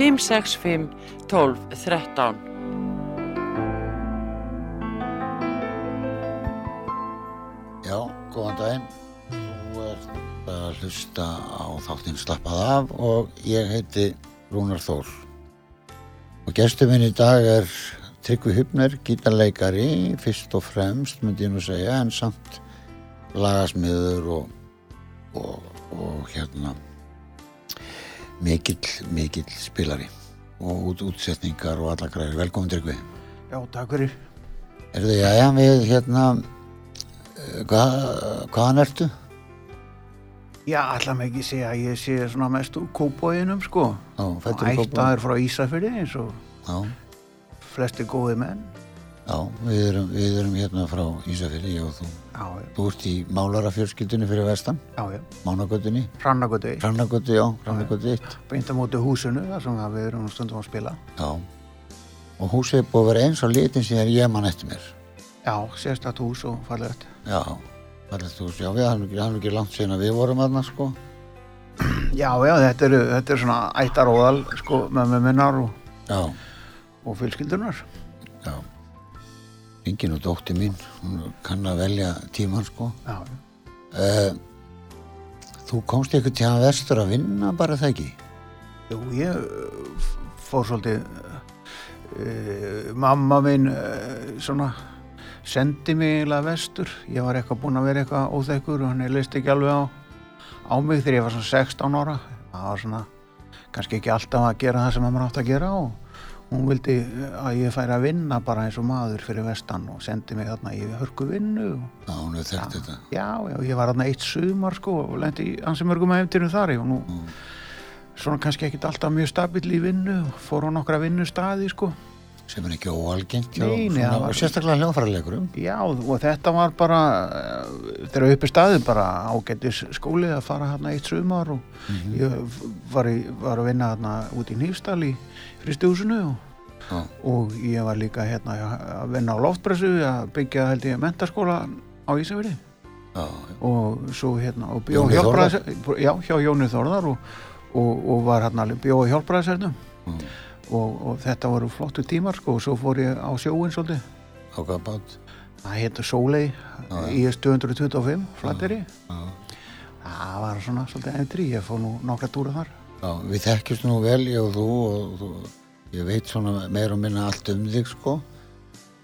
565 12 13 Já, góðan daginn. Þú ert að hlusta á þáttinn Slappað af og ég heiti Rúnar Þór. Og gestur minn í dag er Tryggvi Hupner, gítarleikari, fyrst og fremst myndi ég nú segja, en samt lagasmiður og, og, og hérna mikill, mikill spilari og út, útsetningar og alla græður. Velkomin Tryggvi. Já, takk fyrir. Er þið, já, já, við hérna, eh, hvað, hvaðan ertu? Já, allar með ekki segja að ég sé svona mest úr kópóinum, sko. Já, fættur Kópavogi. ættaður frá Ísafirði eins og Já, flesti góði menn. já, við erum, við erum hérna frá Ísafirði, ég og þú. Já, Þú ert í málarafjörskildunni fyrir vestan, já, já. Mánagötunni, Hrannagötu, Hrannagötu, já, Hrannagötu 1. beint á móti húsinu, þar sem við erum stundum að spila. Já, og húsið er búið að vera eins og litin sem ég mann eftir mér. Já, sérstætt hús og fallegt. Já, fallegt hús, já, við hann ekki, langt síðan að við vorum aðna, sko. Já, já, þetta er, þetta er svona ættaróðal, sko, með með minnar og, og fjölskyldunar. já. Engin og dótti mín, hún kann að velja tíman, sko. Já, já. Uh, þú komst eitthvað til að vestur að vinna bara það ekki? Jú, ég uh, fór svolítið, uh, mamma minn uh, svona sendi mig eiginlega vestur. Ég var eitthvað búinn að vera eitthvað óþekkur og hann leist ekki alveg á, á mig þegar ég var svona 16 ára. Það var svona kannski ekki alltaf að gera það sem maður átt að gera og hún vildi að ég færi að vinna bara eins og maður fyrir vestan og sendi mig þarna í hörku vinnu og Já, hún hefur þekkt þetta. Já, já, ég var þarna eitt sumar sko og lendi ansi mörgum efntirum þar og nú svona kannski ekkit alltaf mjög stabill í vinnu og fór á nokkra vinnustaði sko. sem er ekki óalgengt hjá Nei, nei, svona, það var- og sérstaklega hljóðfæralegurum Já, og þetta var bara eh, þegar uppi staðið bara ágættis skóli að fara hérna eitt sumar og ég var, í, var að vinna hérna út í Nýfstal í fristihúsinu og, Já. og ég var líka hérna að vinna á loftpressu að byggja held ég mentaskóla á Ísafirði. Já, og svo hérna og bjó Jóni hjálpræðis já, hjá Jóni Þórðar og, og, og var hérna bjó hjálpræðisernum Mm. og, og þetta voru flottu tímar sko og svo fór ég á sjóin svolítið. Á hvað bát? Það héttu Sólei í 225 flatteri það var svona svolítið endri ég fór nú nokkra túra þar Já, við þekkjumst nú vel ég og þú og þú, ég veit svona meir og minna allt um þig sko.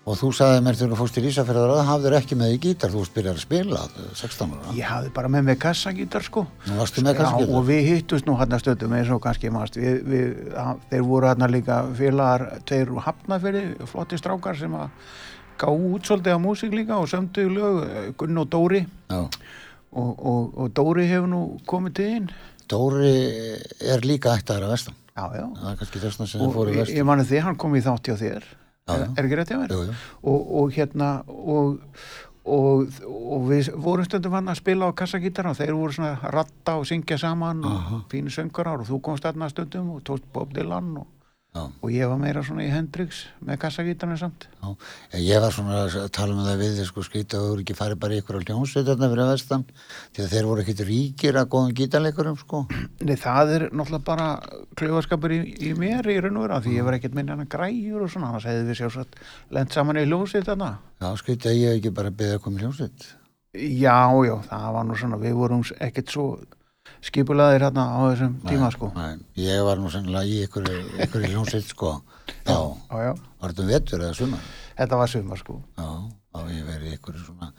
Og þú sagði mér þegar þú fórst í Ísafjörðar að hafðir ekki með í gítar, þú byrjað að spila 16 ára, ég hafði bara með mig kassagítar sko. Nú varstu með Já, kannski og við hittust nú hérna stöndum eins og kannski maður við, við, að, þeir voru hérna líka félagar tveir úr hafnafyrir, flotti strákar sem að gá út svolítið á músík líka og sömdu lög, Gunn og Dóri. Já, og, og, og Dóri hefur nú komið til inn Dóri er líka ættaður að vestan já, já, það er kannski þessna sem þið og fóru ég, vestan ég mani því hann kom í þátt hjá þér Já, já. er ekki rétt mér? Jú, jú. Og, og hérna og, og, og við vorum stundum hann að spila á kassagítar og þeir voru svona að ratta og syngja saman Aha. og fínu söngurar og þú komst þarna stundum og tókst Bob Dylan og. Og ég var meira svona í Hendrix með kassagítarna samt. Já, ég var svona að tala með það við sko skrýta að þú eru ekki farið bara í ykkur á hljómsveit þarna fyrir vestan því að þeir voru ekkit ríkir að góðum gítarleikurum sko. Nei, það er náttúrulega bara klöfaskapur í, í mér í raun og vera því ég var ekkert minna að græjur og svona annars hefði við sjálfsagt lent saman í hljósið þarna Já, skrýta að ég hef ekki bara að koma í hljómsveit. Já, já, það var nú svona við vorum ekkert svo skipulaðir hérna á þessum tíma sko. Nei, ég var nú sennilega í ykkur, í hljómsveit sko. Já, Já, já, var þetta um vetur eða sumar? Þetta var sumar sko. Já, þá ég verið í ykkur svona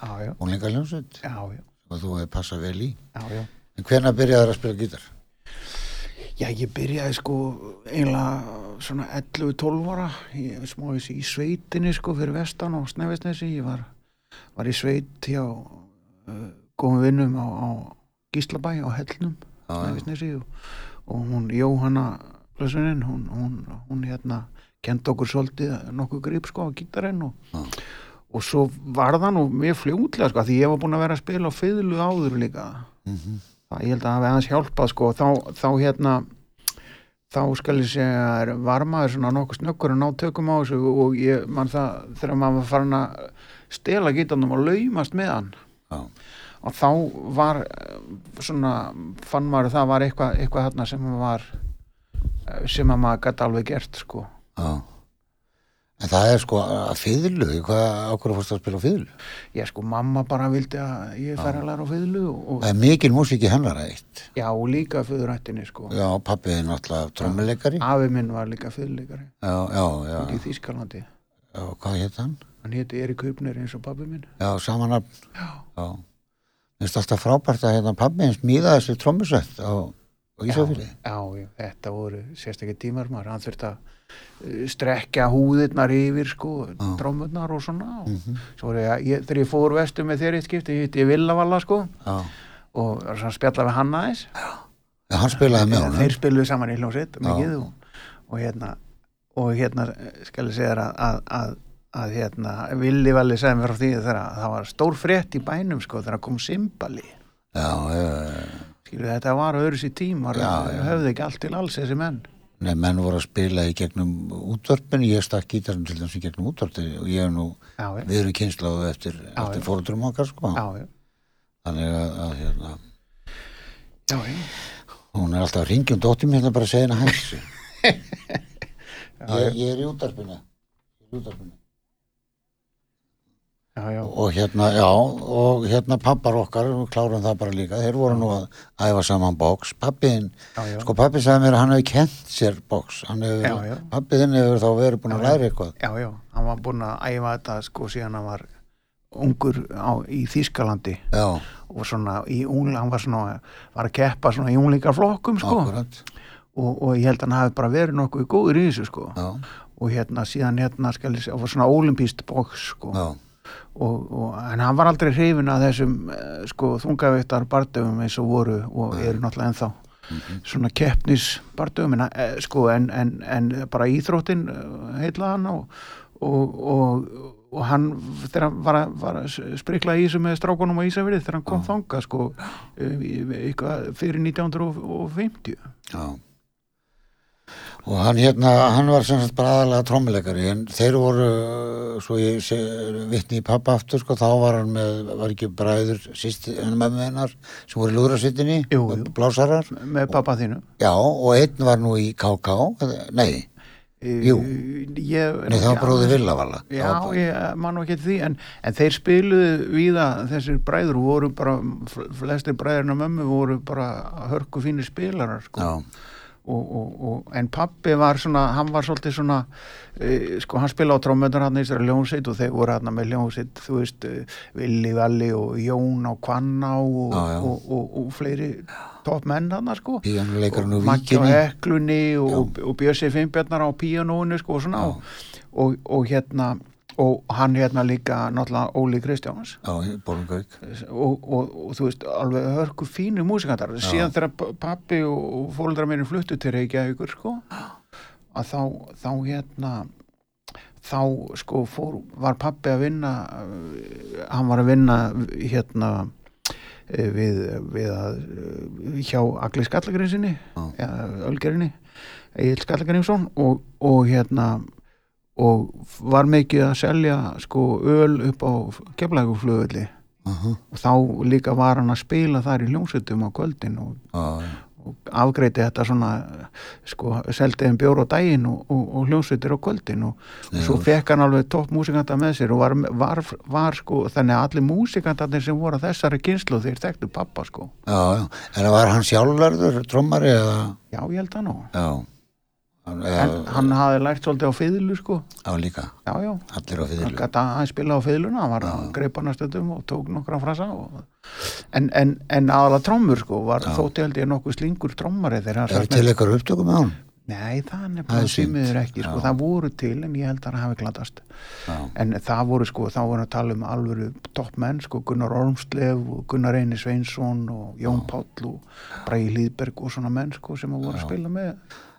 ólinga hljómsveit og þú hefði passað vel í. Já, já. En hvenær byrjaði að spila gítar? Já, ég byrjaði sko eiginlega svona 11-12 ára. Ég smáðis í sveitinni sko fyrir vestan og snefisnesi ég var, var í sveit hjá uh, góðum vinnum á, á Gíslabæ á Hellnum og, og hún Jóhanna Blössunin, hún, hún, hún hérna kenda okkur svolítið nokkuð grip sko á gítarinn og, og svo var það nú mjög fljótlega sko því ég var búin að vera að spila á fiðlu áður líka Mhm. það ég held að það hafi aðeins hjálpað sko þá, þá hérna þá skal ég segja var maður svona nokkuð snöggur að ná tökum á þessu og ég man það þegar maður var farin að stela gítarnum og laumast með hann Já. Og þá var eh, svona, fann maður að það var eitthvað, eitthvað þarna sem var eh, sem að maður gæti alveg gert sko Já. En það er sko að fiðlu, hvað ákveður fórst að spila á fiðlu? ég sko, mamma bara vildi að ég færi að læra og Það er mikil músík í hennar eitt. já, og líka föðurættinni sko Já, pappið er náttúrulega trommuleikari. afi minn var líka fiðleikari Já, já, já. í Þýskalandi já. Hvað hétt hann? hann héti Erik Kaupner eins og pabbi minn Já, samanarn. já, Já. Mér finnst alltaf frábært að hérna pabbi eins mýða þessi trommusett á, á Ísafjörði. já, já, þetta voru sérstaklega tímar maður, hann þurfti að uh, strekja húðirnar yfir sko, trómurnar og svona og Mhm. svo er ég, ég, þegar ég fór vestu með þeirri skipti, ég hitti Villavalla sko Já. og var svona að spjalla við hann aðeins Já, hann spilaði með Eða honum. þeir spiluðu saman í hljómsveit mikið Já. og, og hérna og hérna eh, skal ég segja þér að, að, að, að hérna Villi Valli segði mér frá því þegar að það var stór frétt í bænum sko þegar kom Simbali Já, já, já. skilu þetta var öðru sér tímar höfðu ekki allt til alls þessi menn Nei, menn voru að spila í gegnum útvörpin, ég stakk gítarinn til þess í gegnum útvörpin og ég hef nú, við erum kynsláðu eftir, eftir já. fóröldurum okkar, sko. Þannig að, að hérna, hún er alltaf að ringja um dóttir mér hérna bara að segja henni hægsu. ég, ég er í er í útvarpinu. Já, já. Og hérna, já, og hérna pappar okkar, klárum það bara líka, þeir voru nú að æfa saman bóks. Pappiðin, Já, já. sko pappi sagði mér að hann hefði kent sér bóks. Já, já. pappiðin hefur þá verið búin að læra eitthvað. já, já, hann var búinn að æfa þetta sko síðan hann var ungur á, í Þýskalandi Já, og svona í ungla, hann var svona var að keppa svona í unglingarflokkum sko og, og ég held að hann hafi bara verið nokkuð góður í þessu sko Já, og hérna síðan hérna segja, og var svona olimpíst box sko já, og, og, en hann var aldrei hrifin að þessum eh, sko þungaveittar bardöfum eins og voru og eru náttúrulega ennþá. Svona keppnis bardöfum en, eh, sko, en, en, en bara íþróttin heitla hann og, og, og, og hann þegar hann var að, var að sprikla í þessu með strákunum á Ísafirði þegar hann kom þanga sko eh, fyrir 1950 já. Og hann hérna, hann var sem sagt bara aðalega trommuleikari en þeir voru, uh, svo ég sé, vitni í pappa aftur, sko, þá var hann með, var ekki bræður sýsti, en með hennar sem voru í lúðrasittinni, blásarar. með pappa þínu Já, og einn var nú í KK, nei, Jú. ég, nei það var bróði Villavalla. Já, ég man nú ekki því en, en þeir spiluðu víða þessir bræður voru bara fl- flestir bræðurna mömmu voru bara hörku fínir spilarar sko. Já, og, og, og, en pappi var svona hann var svolítið svona e, sko hann spila á trómöndar hann í þessari ljónsveit og þeir voru hann með ljónsveit þú veist, e, Willi Valli og Jón á Kvanná og, og, og, og fleiri topp menn hann sko. Og Maggi á. Heklunni og, og Bjössi Finnbjarnar á píanóinu sko og svona og, og, og hérna og hann hérna líka náttúrulega Óli Kristjáns. Og, og, og þú veist alveg hörku fínu músikantar síðan þegar pappi og, fóldra mér fluttu til Reykjavíkur sko að þá, þá hérna þá sko fór, var pappi að vinna eh, hann var að vinna hérna eh, við, við að eh, hjá Agli Skallagrinsinni Ölgerinni Egil Skallagrinsson og, og hérna og var mikið að selja sko öl upp á keflæguflugulli Uh og þá líka var hann að spila þar í hljómsveitum á kvöldin og, Já, og afgreiti þetta svona sko, seldi þeim bjór á daginn og, og, og hljómsveitir á kvöldin og, og svo fekk hann alveg topp músikanta með sér og var, var, var sko þannig að allir músikantarnir sem voru að þessari kynslu þeir þekktu pappa sko já, já. En var hann sjálflærður, trommari eða? já ég held það nú Já. Hann, en já, hann hafði lært svolítið á fiðlu sko já, líka. já já Allir á hann fiðlu. gæti að hann spila á fiðluna hann var að greipa hana stöndum og tók nokkra frasa og... en, en, en aðalega trommur sko var þótti held ég nokkuð slingur hann Er með- til eitthvað upptökum með hann? Nei, það er Það nefnilega símiður ekki, sko, Já. það voru til en ég held að það hafi glatast. Já. En það voru sko, þá voru að tala um alvöru toppmenn, sko, Gunnar Ormslev og Gunnar Eini Sveinsson og Jón Páll og Bræði Hlýðberg og svona menn, sko, sem að voru að spila með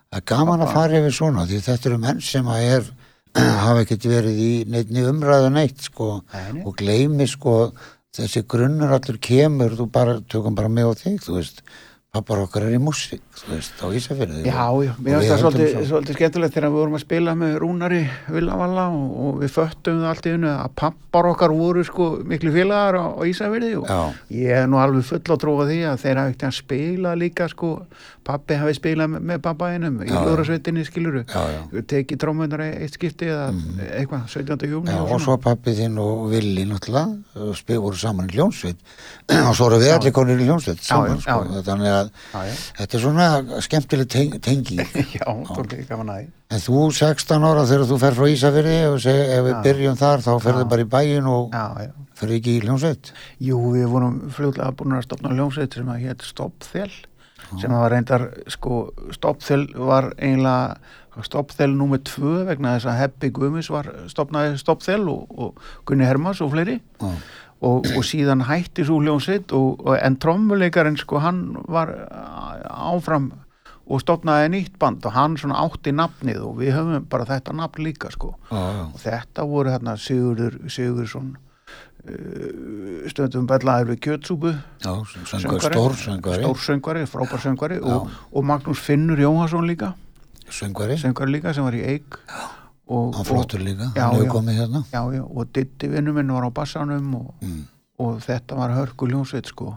Það er gaman að fara yfir svona því þetta eru menn sem að er hafa ekkert verið í neittni umræðu neitt sko nei. og gleymi sko þessi grunnur allur kemur þú bara tökum bara með á þig þú veist pappar okkar er í músík þú veist á Ísafirði Já, já, Og mér finnst það svolítið, svo- svolítið skemmtilegt þegar við vorum að spila með Rúnari Villavalla og, og við föttum það allt í hennu að pappar okkar voru sko miklu félagar á, á Ísafirði og Já. ég er nú alveg full á trúa því að þeir hafi ekkert að spila líka sko, pappi hafi spilað með, pappaðinum í lúrasveitinni skiluru tekið trómundar eitt skipti eða eitthvað, 17. júni Já, og og svo pappi þinn og Willi náttúrulega spil voru saman í hljónsveit og svo eru við allir konir í hljónsveit saman já, sko, já. þannig að Já, þetta er svona skemmtileg teng tengi Já, tókið gaman að því. En þú 16 ára þegar þú fer frá seg, ef við byrjum þar þá ferðu bara í bæin og ferðu ekki í hljónsveit Jú, við vorum fljóðlega búin að stopna hljómsveit sem að hétt Stoppþel sem að var reyndar, sko, Stoppþel var eiginlega Stoppþel númer tvö vegna þess að Heppi Guðmis var stopnaði Stoppþel og, og Gunni Hermans og fleiri. Og, og síðan hætti svo og en trommuleikarinn, sko, hann var áfram og stopnaði nýtt band og hann svona átti nafnið og við höfum bara þetta nafn líka, sko. Já, já. og þetta voru hérna Sigurður Sigursson uh, stundum bellaður við kjötsúpu. Já, söngur, stór Já. og, og Magnús Finnur Jóhansson líka. Líka sem var í eig og, hann flottur líka Já, hann hefur komið hérna. Já, já, og Ditti vinnu minn var á bassanum og, Mm. og þetta var hörku ljónsveit sko.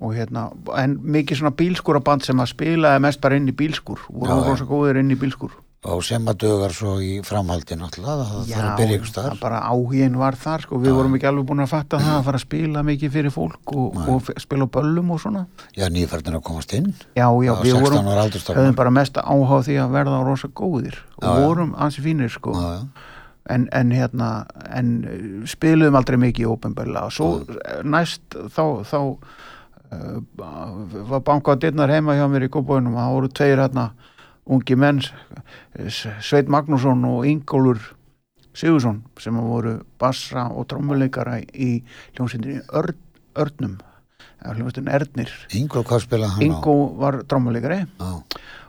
Og hérna, en mikið svona bílskúraband sem að spilaði mest bara inn í bílskúr. Voru Já, já. rosa góðir inn í bílskúr og sem að dögar svo í framhaldi náttúrulega, það þarf að byrja ykkur það staðar bara áhugin var þar sko, við vorum ekki alveg búin að fatta það að fara að spila mikið fyrir fólk og, og spila á böllum og svona. Já, nýfærtin að komast inn. Já, já, Já, við 16 vorum, höfum bara mest áhuga á því að verða rosa góðir og Já, já. vorum ansi fínir sko. Já, já. en, en hérna en uh, spiluðum aldrei mikið ópenbarlega og svo eh, næst þá, þá uh, var bankað dyrnar heima hjá mér í Kópavunum og það voru tveir hérna ungi menn Sveit Magnússon og Ingólfur Sigursson sem voru bassa og trommuleikara í hljómsveitinni Örn, Örnum hljómsveitinni Ernir. Ingo, hvað spilaði hann Ingó var trommuleikari á?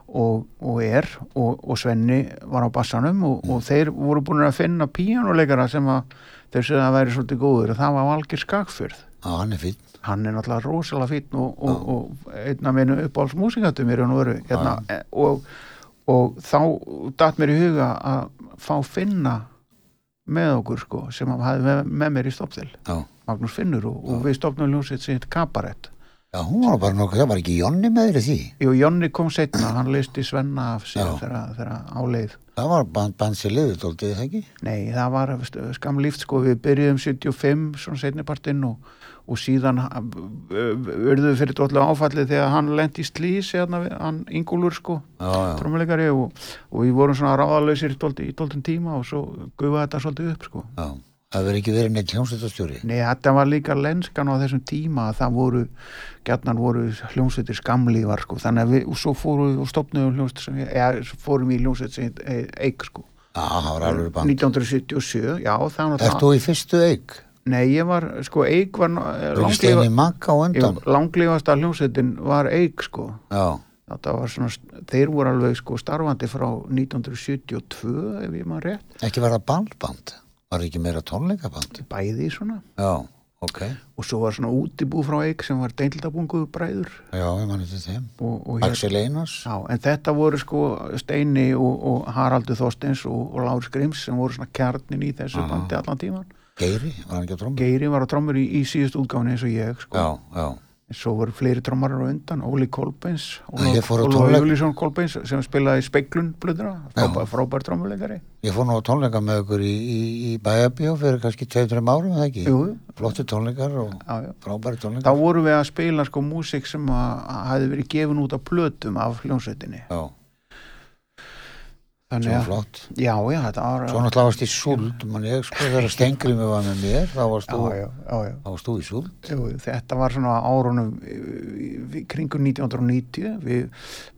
og, og er og, og Svenni var á bassanum og, og þeir voru búin að finna píjánuleikara sem að þeir segja að væri svolítið góður og það var Valgir Skagfjörð. Já, hann er fín hann er náttúrulega rosalega fínn og, og, og einn af minu uppáhaldsmúsikatum er hann hérna, eh, og, og þá datt mér í huga að fá finna með okkur sko sem hann hafði með, með mér í stoppþil Já, Magnús Finnur og, og við stopnum ljósið sitt kabarett já hún var bara nokkuð, það var ekki Jonni með þér því Jú, Jonni kom setna, hann listi Svenna af Já. þegar, áleið Það var band, band sér liðið, þóldið það ekki? Nei, það var skamlíft sko, við byrjuðum 75 svona setnipartinn og, og síðan við fyrir dótlega áfallið þegar hann lendi í slís hérna, við- hann Ingúlur sko, trómuleikari og, og við vorum svona dólti, í dóltin tíma og svo gufaði þetta svolítið upp sko. já. Það verður ekki verið neitt hljómsveitastjóri. Nei, þetta var líka lenskan á þessum tíma að það voru, gætnan voru hljómsveitir skamlívar sko, þannig að við, og svo fórum við og stopnum hljómsveitir sem, eða fórum í hljómsveitir sem eik sko. Já, það var alveg band. 1977, já, það var Ert þú í fyrstu eik? Nei, ég var, sko, Eik var eh, undan? langlífasta hljómsveitin var Eik, sko. Já, Þetta var svona, þeir voru alveg, sko, starfandi frá 1972, ef ég maður rétt, ekki var það ballband? Var ekki meira tónleikaband? bæði svona. Já, ok. Og svo var svona útibú frá Eik sem var deildabungu bræður. Já, ég manni til þeim. Og, og hér, Axel Einars? já, en þetta voru, sko, Steini og, og Haraldur Þorsteins og, og Lár Skrims sem voru svona kjarnin í þessu Aha. bandi allan tíman. Geiri, var hann ekki á trómmu? Geiri var á trommur í, í síðust útgáfni eins og ég, sko. Já, já. Svo voru fleiri trommarar á undan, Óli á Óli Júlísson Kolbeins sem spilaði speiklun blöðuna, frábær, frábær trommuleikari. Ég fór nú á tónleika með ykkur í, í, í Bæjabíó fyrir kannski 2-3 árum, eða ekki? Jú, Flotti tónleikar og frábæri Þá tónleikar. vorum við að spila sko músík sem að hefði verið gefin út á plötum af hljónsveitinni. Já, Þannig að, flott. já, já, þetta var... Svo náttúrulega varst í súld, mann ég sko, þegar Stengrimi var með mér, þá varst þú, já, já, já. varst þú í súld. Jú, þetta var svona árunum kringum 1990 við,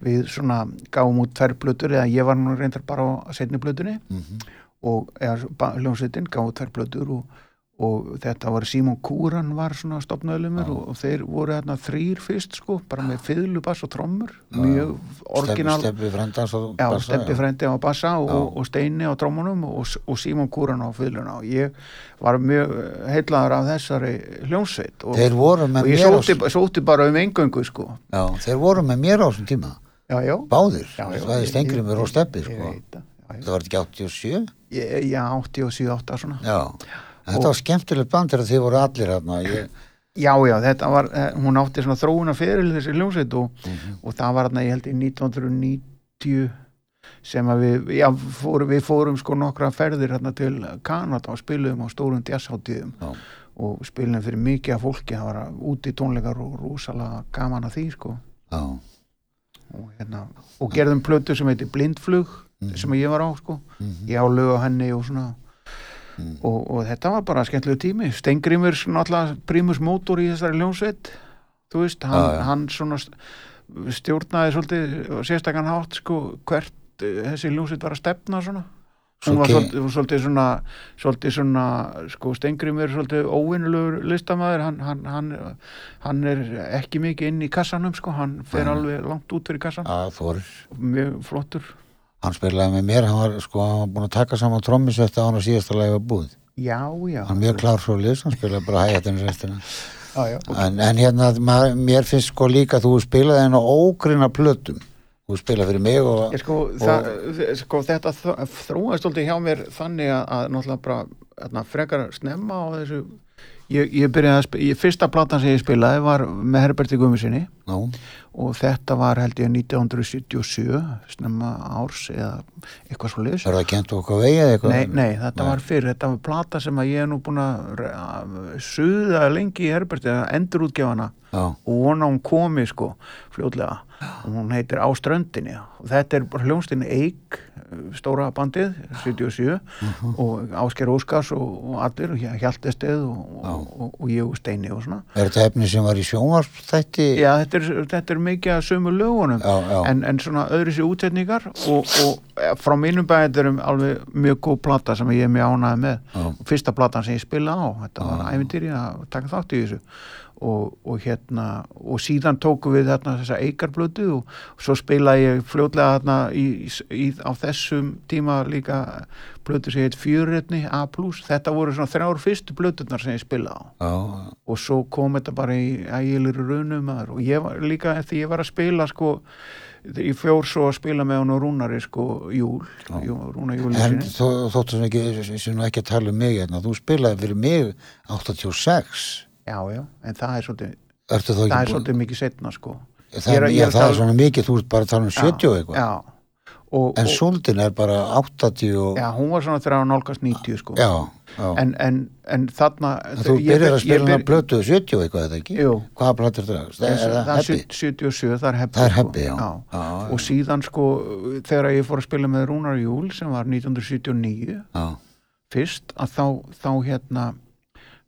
við svona gáum út tvær plötur eða ég var nú reyndar bara á setni plötunni Mm og eða, ba- hljómsveitin gáði tvær plötur og, og þetta var Simon Kúran var svona stopnaðlumur og, og þeir voru hérna þrýr fyrst sko, bara með fiðlu, bass og trommur mjög orginal Steppi Frendans og bassa, Steppi já. Frendi á bassa og, Já. og Steini á trómunum og, og Símon Kúran á fylguna og ég var mjög heitlaður af þessari hljónsveit og, Þeir voru og með ég sóti, sóti bara um engöngu sko. Já, þeir voru með mér á þessum tíma. Já, já. Báðir, það er Stengrimur og Steppi sko. það. Var ekki 87 Ég- Já, 87, 8 svona. Já, þetta var skemmtilegt band þegar þið voru allir hérna ég, Já, já, þetta var, eh, hún átti svona þróuna fyrir þessi hljómsveit og, Mhm. og það var hérna, ég held í 1990 sem að við, já, fórum, við fórum sko nokkra ferðir hérna til Kanada og spilum á stórum jazzháttíðum og spilum fyrir mikið af fólki, það var úti tónleikar og rosalega gaman að því sko. Já, og, hérna, og gerðum plötu sem heitir Blindflug sem ég var á sko Mhm. ég á lög á henni og svona Mhm. og, og þetta var bara skemmtilegu tími. Stengrimur náttúrulega prímus mótor í þessari ljónsveit þú veist, hann, Já, já. hann svona st- stjórnaði svolítið sérstakann hátt sko hvert eh, þessi ljónsveit var að stefna svona. Svo hún var ke- svolítið, svona svolítið svona, sko Stengrimur er svolítið óvinnulegur listamæður hann, hann, hann, hann er ekki mikið inn í kassanum sko, hann fer Nei. alveg langt út fyrir kassan Þórir mjög flottur Hann spilaði með mér, hann var sko, hann var búin að taka saman trommisett á hann og síðasta lagi var búið. Já, já, Hann er mjög klár svo lis, hann spilaði bara hægættinu restina. Já, já. en, en hérna, maður, mér finnst sko líka þú spilaði henn á ógrina plötum. Þú spilaði fyrir mig og Ég sko, það, sko þetta þ- þróaðist alltaf hjá mér þannig að, að náttúrulega bara hérna, frekar snemma á þessu ég, ég byrjaði að spila, fyrsta platan sem ég spilaði var með Herberti Gummisinni og þetta var held ég 1977 snemma árs eða eitthvað svo liðs er það kent okkur vegið eða eitthvað? Nei, nei, þetta Nei. var fyrr, þetta var plata sem að ég er nú búin að suða lengi í Herberti, að endur útgefana og vona hún komi sko fljótlega. Og hún heitir Á ströndinni. Og þetta er bara hljónstinni Eik stóra bandið, 77 og Ásker Óskars og, og allir, og Hjaltesteð og, og, og, og ég og Steini og svona. Er þetta efni sem var í sjónvarpþætti? Já, þetta er, þetta er mikið að sömu lögunum Já, já. En, en svona öðru sér útsetningar og, og frá mínum bæði þetta er alveg mjög góð plata sem ég er mjög ánæði með. Fyrsta platan sem ég spila á þetta var æfintýri að taka þátt í þessu og, og hérna og síðan tóku við þarna þessa eikarblötu og, og svo spilaði ég fljótlega þarna í, í, á þessum tíma líka blötu sem heit fjörrétni A+, þetta voru svona þrjár fyrstu blötunar sem ég spilaði á. Já, og svo kom þetta bara í ægilir runum og ég var líka eftir ég var að spila sko ég fjór svo að spila með hann og Rúnari sko júl, jú, Rúna En Júlisinni þó, þóttu sem ekki, ekki að tala um mig hérna, þú spilaði fyrir mig 86 já já, en það er svolítið það er svolítið mikið setna sko. Það, Ég er- ég að það er svona mikið, þú ert bara að tala um 70 og eitthvað. En Súldin er bara 80 og já, hún var svona þegar hann nálgast 90 sko. Já, en, en, en þarna En þú ég- byrjar að ég spila hana blötu 70 og eitthvað, þetta ekki? Hvaða blötu er það? Er, það það heppi? 77, það er heppi Það sko. Og síðan sko þegar ég fór að spila með Rúnar Júl sem var 1979 Já, fyrst að þá, þá hérna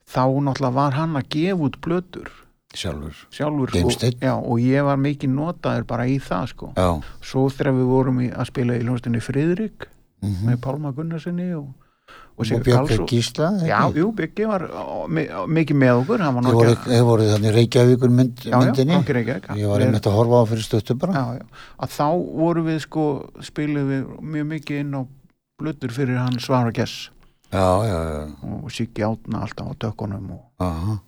þá náttúrulega var hann að gefa út blötur sjálfur. Sjálfur sko, já, og ég var mikið notaður bara í það sko. Já, svo þegar við vorum í, að spila í hljónstinni Friðrik mhm. með Pálma Gunnarsinni og, og og Karlsson. Gísla já, jú, Byggi var mikið með okkur Þið voru, voru þannig Reykjavíkur mynd, já, já, myndinni. nokkið Reykjavík Ég var einmitt að horfa á fyrir stöttu bara. Já, já, að þá vorum við sko spilum við mjög mikið inn á blötur fyrir hann Svara Gess Já, já, og Siggi Átna alltaf á tökkunum og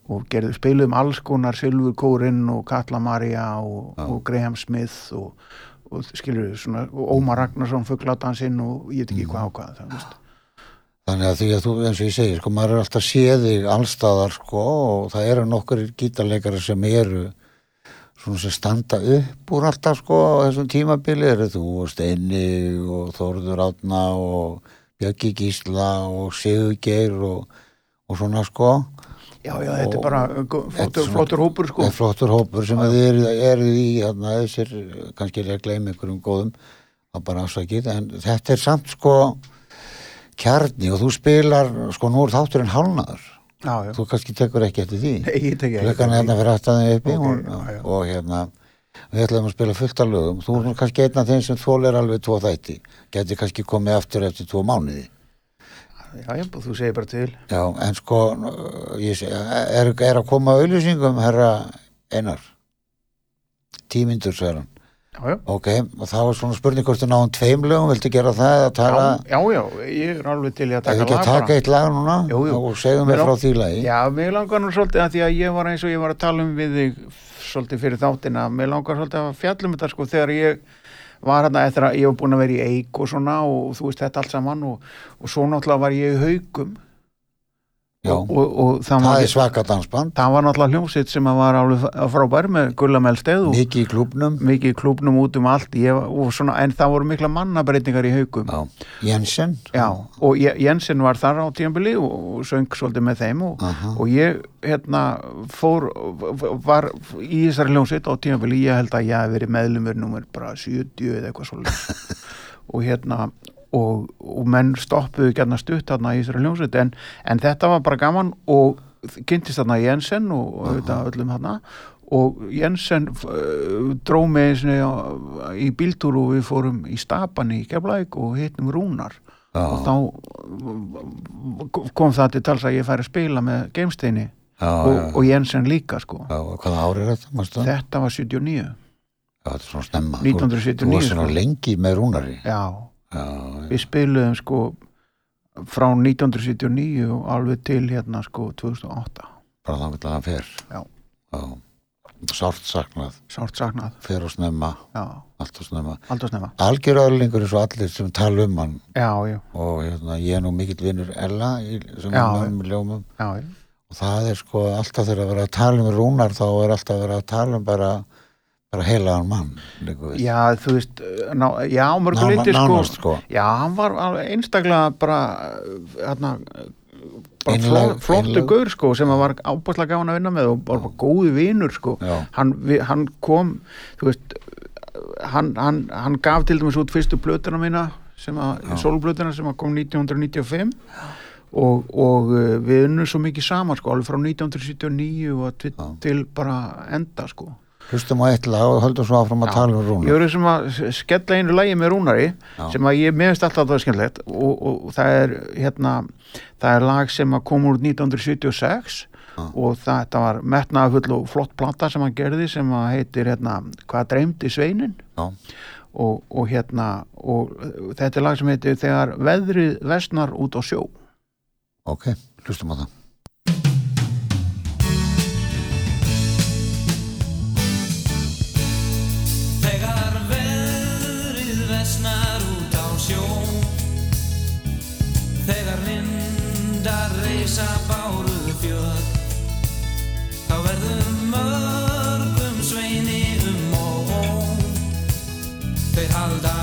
og gerðu, spilum alls konar Silfur Kórinn og Katla Maria og, og Graham Smith og, og skilur við svona og Ómar Ragnarsson fugglátansinn og ég veit ekki hvað á hvað það, veist. Þannig að því að þú, eins og ég segi, sko, maður er alltaf séð þig allstaðar, sko, og það eru nokkur gítarleikara sem eru svona sem standa upp úr alltaf, sko, á þessum tímabili eru þú og Steini og Þórður Átna og Björki Gísla og Sigurgeir og, og svona, sko. Já, já, þetta er Og- bara er flottur, flottur hópur sko. Er flottur hópur sem þið eru, eru í þarna, þessir, kannski er ég að gleyma einhverjum góðum, það er bara afsakið en þetta er samt sko kjarni og þú spilar sko nú er þátturinn hálnaður þú kannski tekur ekki eftir því. Nei, ég tek ekki klukkan er hérna fyrir aftaðið uppi Ok, hún, já, já. og hérna við ætlum að spila fullt af lögum. Þú er kannski einn af þeim sem þólir alveg tvo þætti. Geti kannski komið aftur eftir tvo mánuði. Já, já, þú segir bara til. Já, en sko, sé, er, er að koma auðlýsingum, herra Einar? Tímyndur, segir hann. já, já, Ok, og þá er svona spurning hvort þú náðum tveim lögum, viltu gera það eða taka, já, já, ég er alveg til að taka ekki að lag taka eitt lag núna Jú, jú. og segðu mér frá því lagi. Já, mér langar nú svolítið að því að ég var eins og ég var að tala um við þig svolítið fyrir þáttina, mér langar svolítið að fjallum þetta sko þegar ég var hérna eftir að ég var búin að vera í eik og svona og þú veist þetta allt saman og, og svo náttúrulega var ég í haugum og, og, og það, það var, svaka dansband, það var náttúrulega hljómsitt sem var alveg frábær með Gulla Melsteð og mikið í klúbnum, mikið í klúbnum út um allt. Ég, svona, en það voru mikla mannabreitingar í haugum. Já, Jensen, Já, og Je- Jensen var þar á tíambili og, söng svolítið með þeim og, Aha. og ég hérna fór, var í þessari hljómsveit á tíambili, ég held að ég hef verið meðlumur nummer bara 70 eða eitthvað svolítið og hérna og, og menn stoppuðu gætna stutt þarna í þessari hljómsveit en, en þetta var bara gaman og kynntist þarna Jensen og, og auðvitað öllum þarna og Jensen dró á- í bíltúr og við fórum í Stapan í Keflæk og hittum Rúnar og já, þá uh, kom það til tals að ég færi að spila með Geimsteini og, og Jensen líka sko já, og hvaða ári er þetta, mástu það? þetta var 79 Já, þetta er svona snemma. Þú- 1979, Þú varst svona sko. lengi með Rúnari. Já, við spiluðum sko frá 1979 og alveg til hérna sko 2008 bara þá vil að fer. Já. Já. Sárt saknað, sárt saknað, fer og snemma, allt og snemma. snemma. Algjör öðlingur eins og allir sem tala um hann. Já, já, og hérna, ég er nú mikill vinnur Ella sem er með ljómum. Já, já. og það er sko alltaf þegar að vera að tala um Rúnar þá er alltaf að vera að tala um bara, bara heilaðan mann já, þú veist ná, já, mörgu Nána- liti sko. sko. Já, hann var einstaklega bara hérna bara flott, flottu einlæg. gaur sko sem að var ábærslega gaman að vinna með og bara, bara góði vinur sko. Já. hann, vi, hann kom þú veist hann, hann, hann gaf til dæmis út fyrstu blötuna mína sólblötuna sem kom 1995 og, og uh, við unnum svo mikið saman sko, alveg frá 1979 og til, Já. til bara enda sko hlustum á eitt lag og höldum svo áfram að tala um Ég Rúnar verður sem að skella einu lægi með Rúnari Já. sem að ég meðist alltaf það skemmtilegt og, og, og það er hérna það er lag sem að kom úr 1976 Já. og þetta var metnaðafull og flott plata sem hann gerði sem að heitir hérna Hvað dreymdi sveinin Já. og, og hérna og þetta er lag sem heitir Þegar veðrið vestnar út á sjó ok, hlustum á það Þegar vindar reysa báruð fjöð Þá verður mörgum sveini um og ó. Þeir halda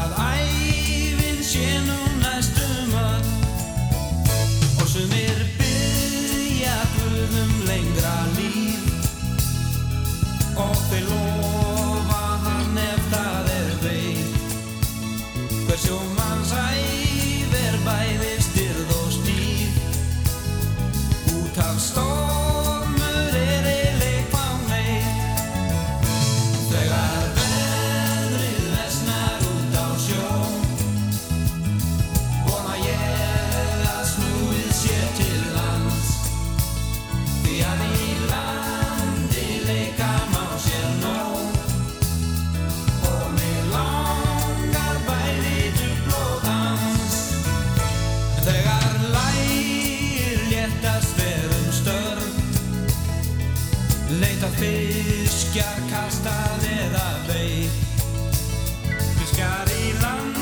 Leita fiskjar kastað eða veit Fiskar í landi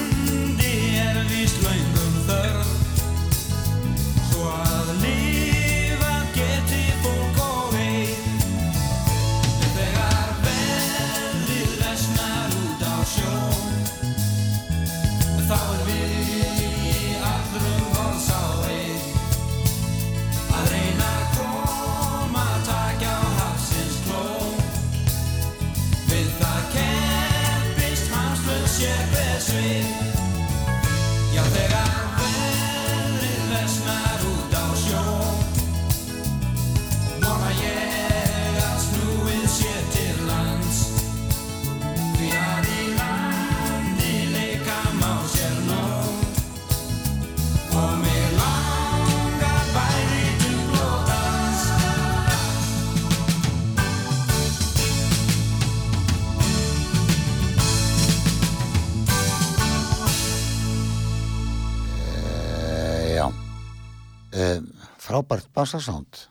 frábært bassasánd.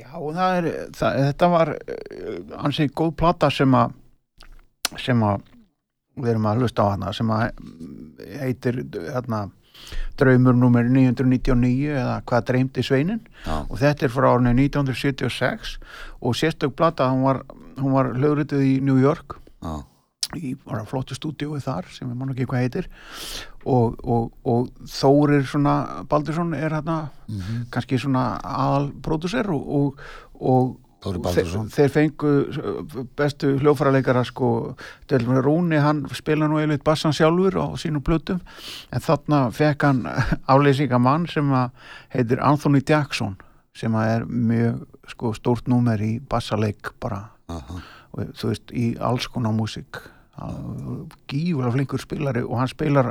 Já, það er, það, þetta var uh, ansið góð plata sem að sem að við erum að hlusta á hana sem að heitir hérna draumur nummer 999 eða hvað dreymdi sveinin? Já, og þetta er frá árinu 1976 og sérstök plata, hún var, var hljóðrituð í New York. Já, í flottu stúdíói þar sem ég man ekki hvað heitir og, og, og Þórir svona Baldursson er hérna mhm, kannski svona aðal pródusser og, og, þeir, þeir fengu uh, bestu hljófaraleikara sko, Delmur Rúni, hann spila nú eiginlega bassan sjálfur á sínum plötum en þarna fekk hann afleysinga mann sem að heitir Anthony Jackson sem er mjög sko, stórt númer í bassaleik bara. Og þú veist, í alls konar músík gífulega flinkur spilari og hann spilar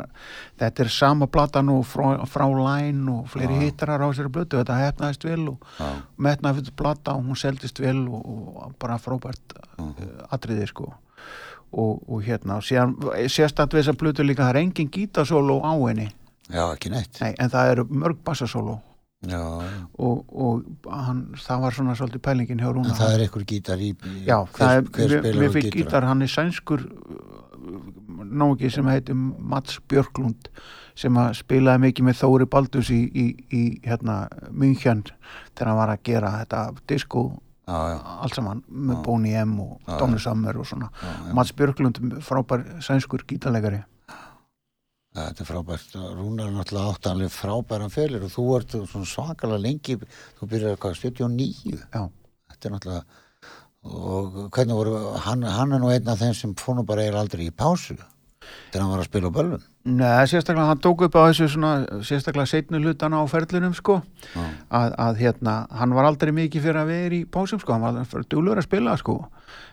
þetta er sama platan og frá, frá Line og fleiri Já. hittarar á sér blötu þetta hefnaðist vel og já, metnaði fyrir plata og hún seldist vel og, og bara frábært Mhm. uh, atriði sko og, og hérna, og síðan sérstætt við þessa blötu líka, það er engin gítasóló á henni, já, ekki neitt. nei, en það eru mörg já. Og, og hann, það var svona svolítið pælingin hjá Rúna. En það er einhver gítar í, Já, það er, hver mér, fyrir gítar, hann er sænskur náki sem heitir Mats Björklund sem að spilaði mikið með Þóri Baldus í, í, í hérna München þegar hann var að gera þetta disco allt saman með. Boney M og Donny Summer og svona. Já, já. Mats Björklund, frábær sænskur gítarleikari Þetta er frábært. Rúnar er náttúrulega átt alveg frábæran félir og þú ert svona svakalega lengi, þú byrjar hvað, 79? Já, Þetta er náttúrulega, og hvernig voru, hann, hann er nú einn af þeim sem fór nú bara eiginlega aldrei í pásu þegar hann var að spila á böllum. Nei, sérstaklega hann tók upp á þessu svona, sérstaklega setnu hlutana á ferlinum sko. Að, að hérna, hann var aldrei mikið fyrir að vera í pásum sko, hann var aldrei duglegur að spila sko,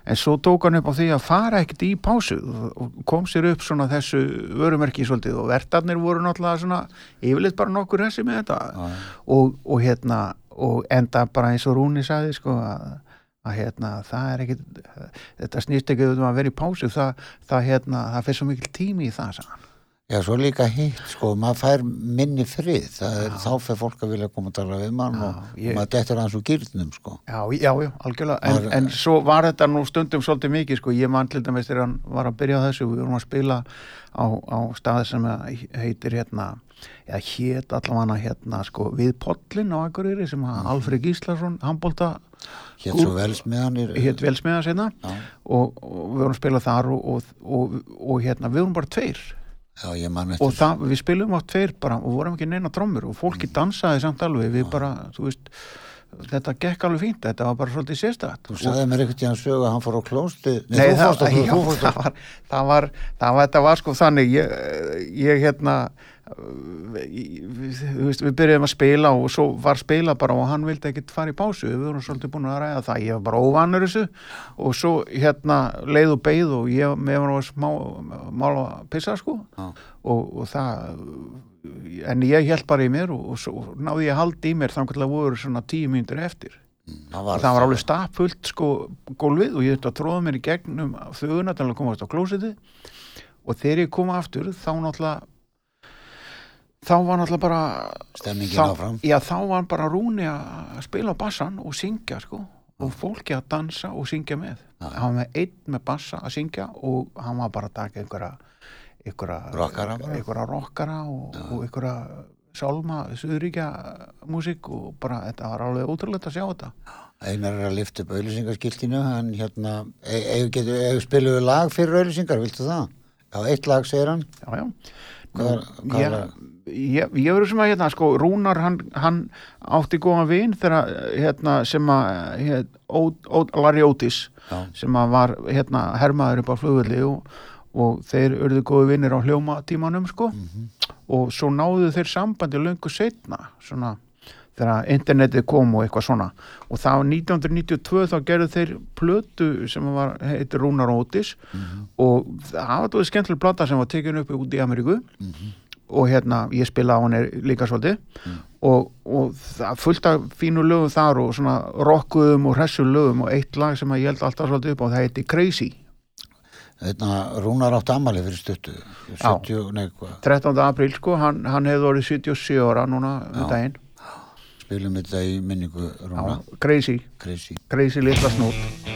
en svo tók hann upp á því að fara ekkert í pásu og kom sér upp svona þessu vörumerki svolítið og vertarnir voru náttúrulega svona yfirleitt bara nokkur hessi með þetta. Og, og hérna og enda bara eins og Rúni sagði sko að, að hérna það er ekkit þetta snýst ekki um að vera í pásu. Það, það hérna, það fyrir svo mikil tími í það hann. Já, svo líka hitt, sko, maður fær minni frið, er, þá fer fólk að vilja koma að tala við mann og, ég- maður dettur hans úr gýrnum, sko. Já, já, já, algjörlega, en, Var- en svo var þetta nú stundum svolítið mikið, sko, ég man til dæmis þegar hann var að byrja á þessu, við vorum að spila á, á staði sem heitir hérna, já, hét allavega hérna, sko, við pollin á Akureyri sem að Alfred Gíslason, handbólta, Gúr- svo velsmiðanir. hétt velsmiða sinna Já, og, og við vorum að spila þar og, og, og, og hérna, við vorum bara tveir já, og það, við spilum á tveir bara og vorum ekki neina trommur og fólki dansaði samt alveg, við bara, þú veist, þetta gekk alveg fínt, þetta var bara svolítið sérstætt Þú sagði mér einhvern tíðan sögu að hann fór á klósti. Nei, Nei, það, á já, það, var, það var það var, þetta var sko þannig ég, ég hérna ég- við, við byrjuðum að spila og svo var spila bara og hann vildi ekkit fara í pásu, við vorum svolítið búin að ræða það. Ég var bara óvanur þessu og svo hérna leið og beið og ég með var að smá mála að pissa sko. Og, og það en ég held bara í mér og, og náði ég að halda í mér þannig að voru svona tíu mínútur eftir. Það og var, það var alveg stappfullt sko gólfið og ég þetta tróða mér í gegnum til að komast á klósiti og þegar ég kom aftur þá náttúrulega þá var náttúrulega bara Stemmingin þá, áfram. já þá var bara Rúni að spila á bassan og syngja sko og fólki að dansa og syngja með. Já. hann var með einn með bassa að syngja og hann var bara að taka einhverja einhverja Rockara og, og einhverja sálma, suðuríkja músík og bara þetta var alveg ótrúlegt að sjá þetta Einar er að lifta upp auðlýsingaskiltinu, hann hérna, eða spiluðu lag fyrir auðlýsingar, viltu það? Já, eitt lag segir hann. já, já Hvað er- ég, ég, ég verður sem að hérna sko, Rúnar hann, hann átti góðan vin þegar hérna sem að hér, Ó, Ó, Larry Otis Já. sem að var hérna hermaður upp á flugvöldi og, og þeir urðu góði vinnir á hljóma tímanum sko. Mhm. og svo náðu þeir sambandi löngu setna svona þegar internetið kom og eitthvað svona. Og var 1992 þá gerðu þeir plötu sem var heitir Rúnar Otis og það var þetta skemmtileg plata sem var tekin upp út í Ameríku. Og hérna ég spila á henni líka svolítið. Og, og það fullt af fínu lögum þar og svona rockuðum og hressu lögum og eitt lag sem ég held alltaf svolítið upp á það heiti Crazy Þetta Rúnar átt amali fyrir stuttu, 70, nei, hvað, 13. apríl sko, hann, hann hefði orðið 77 ára núna um daginn spilum þetta í minningu Rúna, Já, crazy, Crazy. crazy litla snút.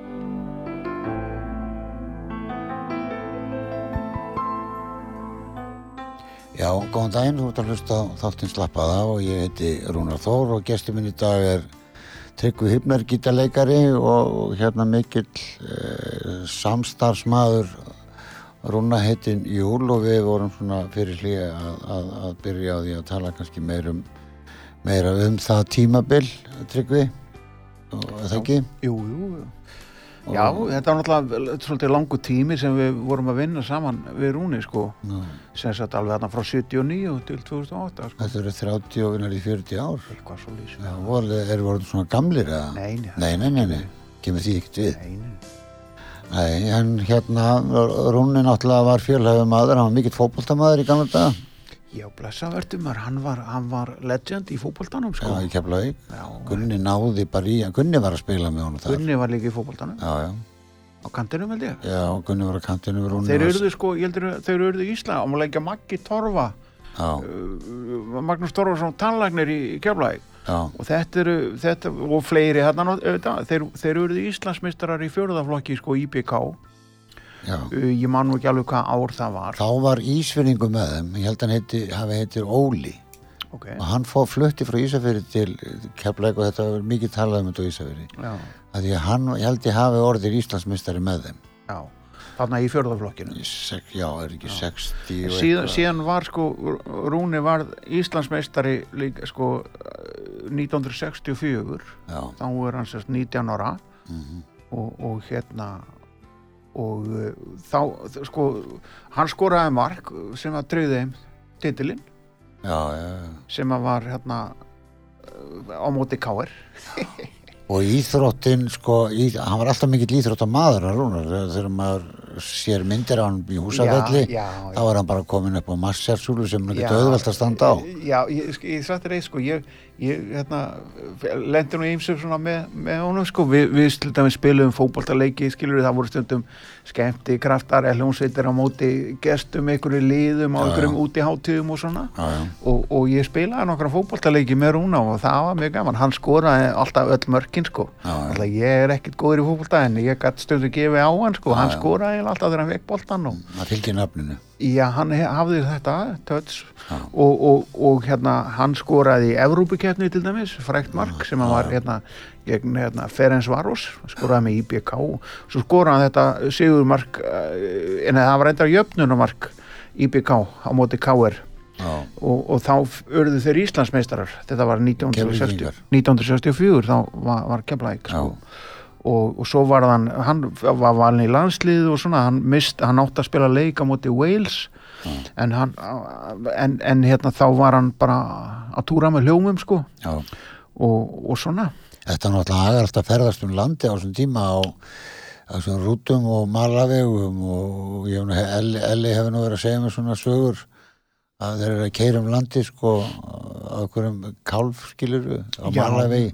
Já, góðan daginn, þú ert að hlusta á þáttinn slappaða og ég heiti Rúnar Þór og gestur minn í dag er Tryggvi Hypner, gítarleikari og hérna mikill eh, samstarfsmaður. Rúna heitin Júl og við vorum svona fyrir hlýja að, að, að byrja á því að tala kannski meira um, meira um það tímabil, Tryggvi, og það ekki? Jú, jú, já, þetta var náttúrulega svolítið langu tími sem við vorum að vinna saman við Rúni, sko, Nú, sem sagt alveg þarna frá 79 til 2008, sko, þetta eru 30 og vinnar í 40 ár. eitthvað svo lýs. Já, voru, eru voruð svona gamlir eða? Nei, nei, Nei, nei, nei, kemur því ekkert við. nei, nei. Nei, en hérna, Rúni náttúrulega var fjölhæfum maður, hann var mikill fótboltamaður í gamla daga. Já, blessavertum var, hann var, hann var legend í fótboltanum, Já, sko. í Keflavík. Já, Gunni náði bara í, Gunni var að spila með honum þar. Gunni var líka í fótboltanum. Já, já. á kantinum held ég Já, Gunni var að kantinu við Rúni þeir urðu sko, ég heldur þeir urðu í Ísland og maður leggja Maggi Torfa Já, uh, Magnús Torfarsson tannlagnir í Keflæk já, og þetta eru þetta, og fleiri hérna þeir, þeir urðu Íslandsmeistarar í fjörðaflokki sko IBK uh, já ég man nú ekki alveg hvað ár það var. Þá var Ísfinningu með þeim Ég held að hann heiti, hafi heitir Óli. Ok, og hann fór flutti frá Ísafyrir til Keflæk og þetta var mikið talað um þetta á Ísafyrir já, að að hann, ég held ég hafi orðir Íslandsmistari með þeim. Já. Þarna í fjörðaflokkinu Í sek, já, er ekki 60 og síðan, eitthvað. síðan var sko Rúni var Íslandsmeistari líka sko uh, 1964 já, þá er hann sérst 19 ára. Mhm, og, og hérna og uh, þá sko hann skoraði mark sem að þeim titilinn. Sem að var hérna uh, á móti Káir og íþróttin sko, í, hann var alltaf mikill íþróttamaður hann Rúnar, þegar maður sér myndir á hann í húsafelli þá var hann bara komin upp á massjarsúlu sem hann getur auðvelt að standa á. Já, ég, ég, ég satt þér eitt sko, ég, ég hérna, lendi nú ímsum svona með, með honum sko, Vi, við til dæmis spilum fótboltaleiki, skilur við, það voru stundum skemmti, kraftar, hljómsveitir á móti gestum, einhverju liðum á einhverjum já. úti hátíðum og svona. Já, já, og, og ég spilaði nokkra fótboltaleiki með Rúna og það var mjög gaman, hann skoraði alltaf öll mörkin sko, Já, alltaf ég er ekkit góður í fótbolta en ég gætt stundu gefið á hann sko, hann skoraði alltaf þegar hann vekk boltan og það fylgir nafninu. Já, hann hafði þetta töts og, og, og hérna hann skoraði í Evrópukeppni til dæmis, frækt mark sem hann var hérna gegn hérna, Ferenc Varos, skoraði með IBK svo skoraði hann þetta sigurmark uh, en það var enda jöfnunumark IBK á móti KR og, og þá urðu þeir Íslandsmeistarar. Þetta var 1960, Keflvíkingar. 1964 þá var, var Keflæk sko. Og, og svo var hann hann var valin í landslið og svona hann, mist, hann átti að spila leik á móti Wales en, hann, en, en hérna þá var hann bara að túra með hljómum sko. Og, og svona. Þetta náttúrulega agar alltaf ferðast um landi á þessum tíma á, á svona rútum og malavegum og ég hef nú, Elli, hefur nú verið að segja mér svona sögur að þeir eru að keira um landi sko á einhverjum kálfskilur á malavegi.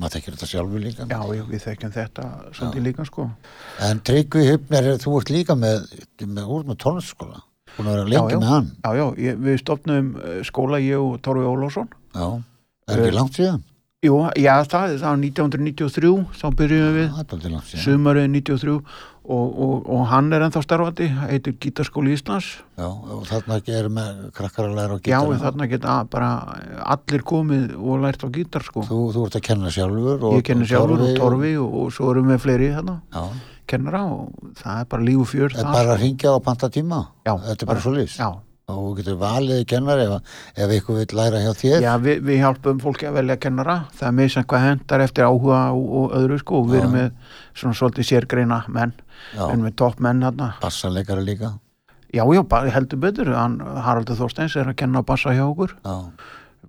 maður þekkir þetta sjálfur líka já, já við þekkjum þetta svolítið líka sko. En Tryggvi Hypner, þú ert líka með, með úr með tónlistaskóla búin að vera já, lengi já, með hann. Já, já, ég, við stopnum skóla ég og Torfi Ólásson já, er ekki Eh, langt síðan? Jú, já, það, það var 1993 þá byrjuðum við. Sumarið 93 og, og, og hann er ennþá starfandi heitir Gítarskóli Íslands. Já, og þarna er með krakkar að læra á já, gítarna. þarna geta bara allir komið og lært á gítar sko. Þú, þú ert að kenna sjálfur og, ég kenni sjálfur og Torfi og, og svo erum við fleiri þarna. Já, kennara og það er bara líf og fjör það er bara að ringja og panta tíma Já, Þetta er bara svo já, og þú getur valið kennari ef, ef ykkur vil læra hjá þér? Já við, við hjálpum fólki að velja kennara. Það er með sem hvað hendar eftir áhuga og, og öðru sko. Og við erum með svona svolítið sérgreina menn. Við erum með topp menn þarna. Bassaleikari líka? Já, já, heldur betur. Hann, Haraldur Þorsteins er að kenna bassa hjá okkur. Já,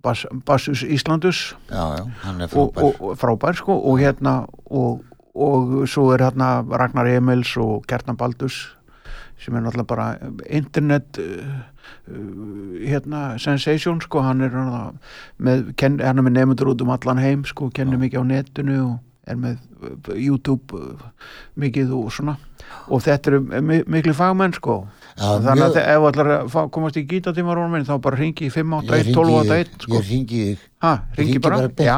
Bass, Bassus Íslandus. Já, já, frábær. og, og frábær sko. Og hérna og, og svo er hérna Ragnar Emils og Gertna Baldus sem er náttúrulega bara internet uh, uh, hérna sensation sko. Hann er hérna með, er með nefndur út um allan heim sko, kennir mikið á netinu og er með uh, YouTube mikið og svona. Og þetta eru mi miklu fagmenn sko. Já, þannig að ef fá- komast í gítatímarónum minn þá bara ringi í 5 Ég 8 1 hringi 12 í 8 þig, 1 sko. Ég ringi Ég ringi bara, beint já,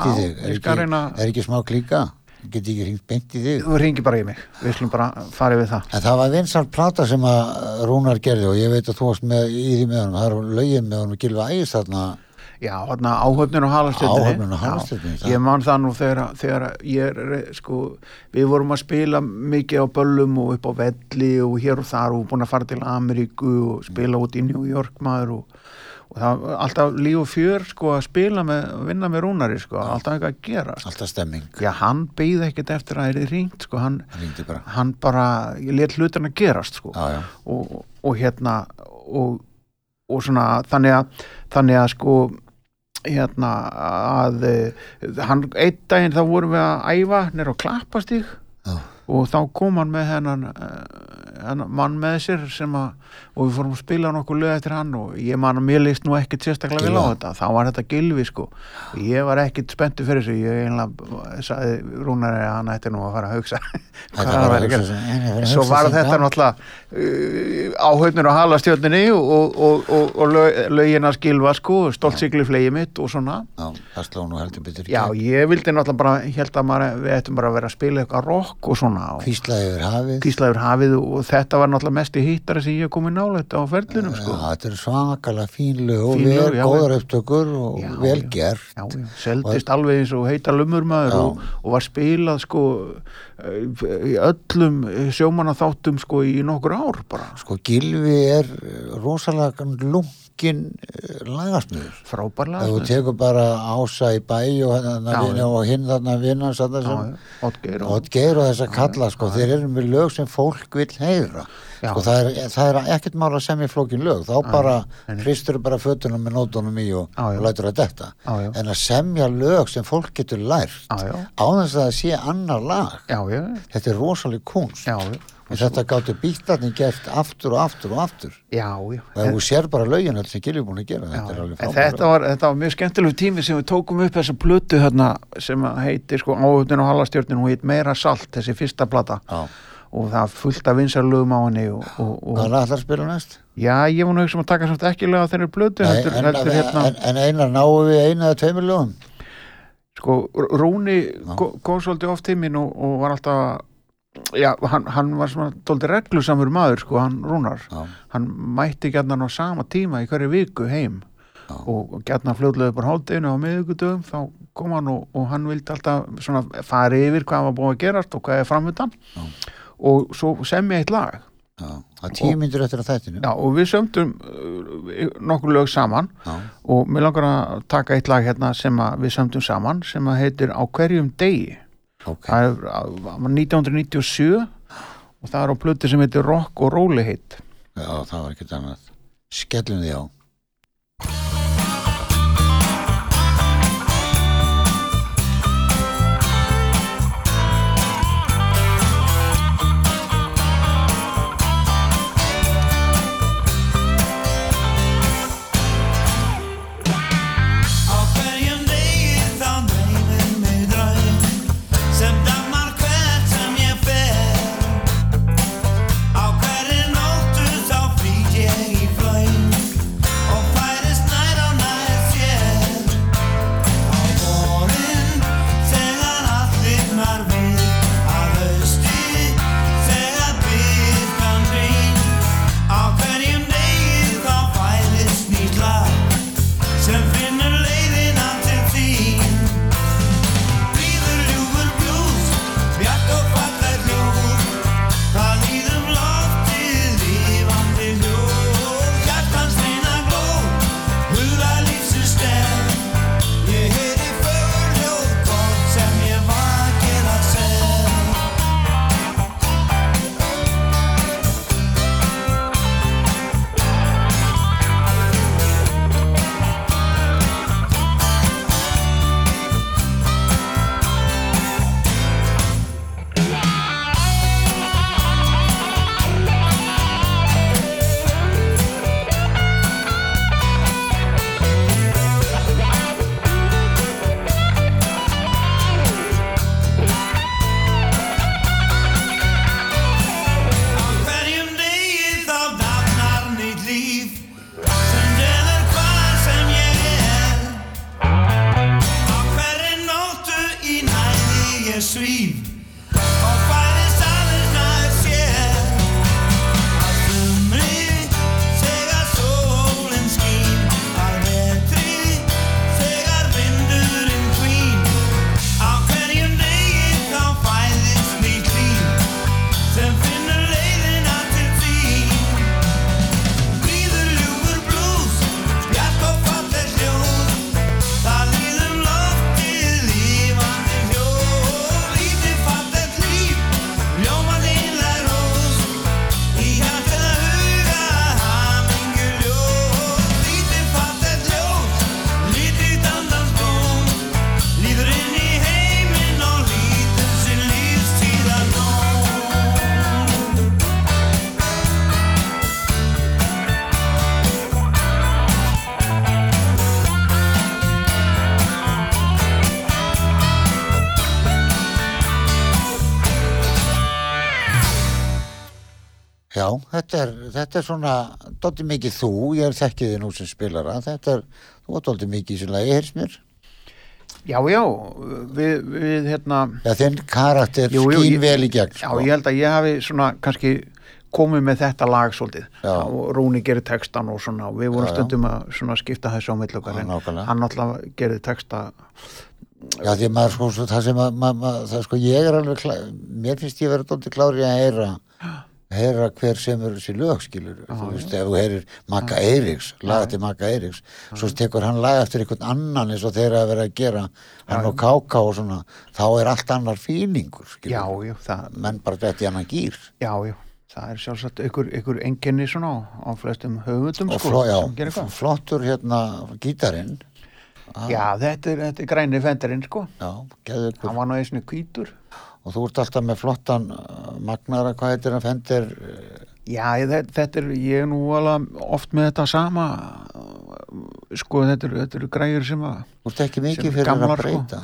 ég skal reyna er ekki smá klíka? Get ekki ringt beint í þig? Þú ringi bara í mig, við slum bara fara við það. En það var vinsalt plata sem að Rúnar gerði og ég veit að þú varst með í því með honum, það er lögin með honum Gilva Ægis þarna. Já, hérna áhöfnin og halastjöldinni Áhöfnin og Halastjörnunni, það- ég man það nú þegar, þegar ég er sko, við vorum að spila mikið á böllum og upp á velli og hér og þar og búin að fara til Ameríku og spila út í New York maður og, og það var alltaf líf og fjör sko að spila með, að vinna með rúnari sko, alltaf eitthvað að gera alltaf stemming, já, hann beigði ekkert eftir að það er ringt sko, hann, bara. hann bara let hlutina gerast sko. Já, já, og, og hérna og, og svona þannig að þannig að sko hérna að eh, hann, einn daginn þá vorum við að æfa nýr á klappastíg. Já, og þá kom hann með hennan uh, hennar mann með sér sem að, og við fórum að spila nokkuð lög eftir hann og ég man að mér leist nú ekkert sérstaklega vel á þetta, þá var þetta gilvi sko. Og ég var ekkert spenntu fyrir þessu. Ég einlega sagði Rúnari að hann ætti nú að fara að hugsa. Hvað var hann að væri að hugsa gera. sig- en ég var að svo var þetta náttúrulega uh, áhautnur á halastjörninni og, og, og, og lög, lögin að skilfa sko, stolt sigli flegi mitt og svona. Já, það sló nú heldur betur já, ég vildi náttúrulega bara held að maður, við ættum bara að vera að spila eitthvað rock og svona og yfir hafið Var nálega á ferlinum sko. þetta er svakalega fín lög og vel góðar upptökur og Já, vel gert. Já, já, seldist alveg eins og heita lumurmaður og, og var spilað sko í öllum sjómanaþáttum sko í nokkur ár bara. Sko Gilvi er rosalega lungin lagasmiður Frábærlega. Ef þú tekur bara ása í bæ og, hérna Já, vinna, já. og hinn þarna vinna sem Otgeir og, og þess að kalla sko, þeir eru með lög sem fólk vil heyra. Sko, það, er, það er ekkert mál að semja flókin lög. Þá bara hristur bara fötunum með nótunum í og, og lætur að detta. Já, já. en að semja lög sem fólk getur lært á þess að það sé annar lag. Já, já, þetta er rosalega kunst já, já, og þetta gáttu bílarnir gert aftur og aftur og aftur. Já, já. og þú sér bara lögin alls sem Gilvi búin að gera þetta er alveg En frábæra þetta var, þetta var mjög skemmtilegu tími sem við tókum upp þessa plötu hérna sem heitir sko áhugnin og halastjörnin hún heit Meira Salt, þessi fyrsta plata. Já. og það fullt af vinsarlögum á henni og, og, og Hvað er það að spila næst? já, ég nú hugsa um að taka samt ekki lög á þeirri plötu Nei, heldur, en, heldur hérna. en, en einar náum við eina eða tveimur lögum? Sko, Rúni ko- kom svolítið oft til mín og, og var alltaf já, hann, hann var svona tóldi reglusamur maður, sko, hann Rúnar Já. hann mætti gætnan á sama tíma í hverju viku heim Já. og gætnan fljóðlega upp á hátteginu á miðugudöfum þá kom hann og, og hann vildi alltaf svona fara yfir hvað var búið að gerast og hvað er framöndan og svo semja eitt lag. Það er tíu myndir eftir að þættinu já, og við sömdum uh, nokkur lög saman og mér langar að taka eitt lag hérna sem við sömdum saman sem að heitir Á hverjum degi Ok. það var 1997 og það er á plötu sem heitir Rock og Róliheit Já, það var ekkert annað. Skellum því. Á þetta er, þetta er svona dóldi mikið þú, ég er þekkið þið nú sem spilara, þetta er, þú var dóldi mikið í þessu lagi, heyrst mér. Já, já, við, við hérna, Já, þinn karakter Jú, jú, skín ég- vel í gegn, já, sko. ég held að ég hafi svona kannski komið með þetta lag svolítið Já. og Rúni gerir textan og svona og við vorum Já, stundum að svona skipta þessu á Já, en hann alltaf gerir texta Já, því að maður sko, það sem að, maður, það sko, ég er alveg, klá, mér finnst ég vera dóldi klári að heyra, heyra hver sem eru þessi lög, skilur, þú veist, ef þú heyrir Magga Eiríks, laga til Magga Eiríks, svo tekur hann laga eftir einhvern annan eins og þeir að vera að gera, hann og káká og svona, þá er allt annar fílingur, Já, já, það, menn bara dætt í annan gýr. já, já. Það er sjálfsagt ykkur, ykkur enginni svona á, flestum höfundum Og sko, já, flottur hérna gítarinn, Já, þetta er, þetta er græni fendirinn sko. Já, hann var nú einu hvítur og þú ert alltaf með flottan uh, magnara, hvað heitir hann, fendir, uh, Já, ég- þetta, er, ég er nú alveg oft með þetta sama sko, þetta eru er græður sem að þú ert ekki mikið fyrir gamlar, að sko. breyta.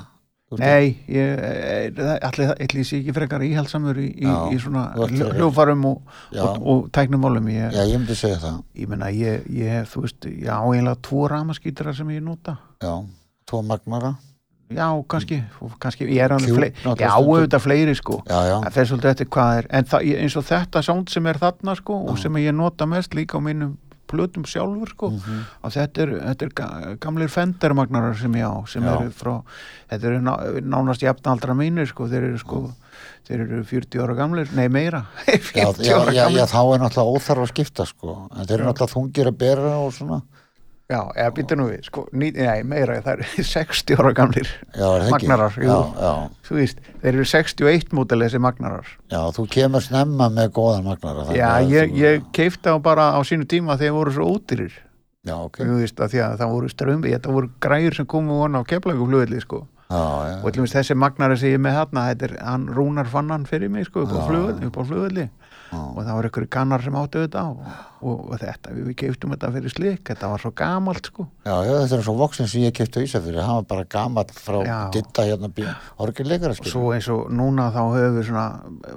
Ert Nei, ég, allir það sé ekki frekar íhaldsamur í, í, í svona hljófarum og, og, og tæknumálum ég, Já, ég myndi segja það. ég menna, ég, ég þú veist, ég á eiginlega tvo ramaskýtara sem ég nota Já, tvo magnara. Já, kannski, kannski ég er alveg fleiri, já, auðvitað fleiri sko. Já, já, það fer svolítið eftir hvað er. En það, eins og þetta sound sem er þarna sko og sem ég nota mest líka á mínum plötum sjálfur sko Mhm. og þetta er, þetta er ga- gamlir fendermagnarar sem ég á sem eru frá, þetta eru ná, nánast jafnaldra mínir sko, þeir eru sko þeir eru 40 ára gamlir, nei meira. Já, 50 já, ára já, já, gamlir. þá er náttúrulega óþarf að skipta, sko. En þeir eru náttúrulega þungir að bera og svona. Já, eða býta nú við, sko, ný, nei meira það eru 60 ára gamlir Já, magnarar, Já, já, þú veist þeir eru 61 mótel þessi magnarar. Já, þú kemur snemma með góðan magnara. þannig já, ég, ég keifti á bara á sínu tíma þegar voru svo ódýrir. Já, ok. þú veist að því að það voru strömbi þetta voru græður sem komu von á keflagu flugvelli sko. Og til dæmis þessi magnari sem ég er með er, hann Rúnar fann hann fyrir mig sko, upp, á Já, og það var einhverju kannar sem áttu þetta og, og, og þetta, við, keiftum þetta fyrir slik þetta var svo gamalt sko Já, já, þetta er svo voksin sem ég kefti á Ísafjörði. Hann var bara gamall frá Já. ditta hérna orginleikara, og skilur. svo eins og núna þá höfum við svona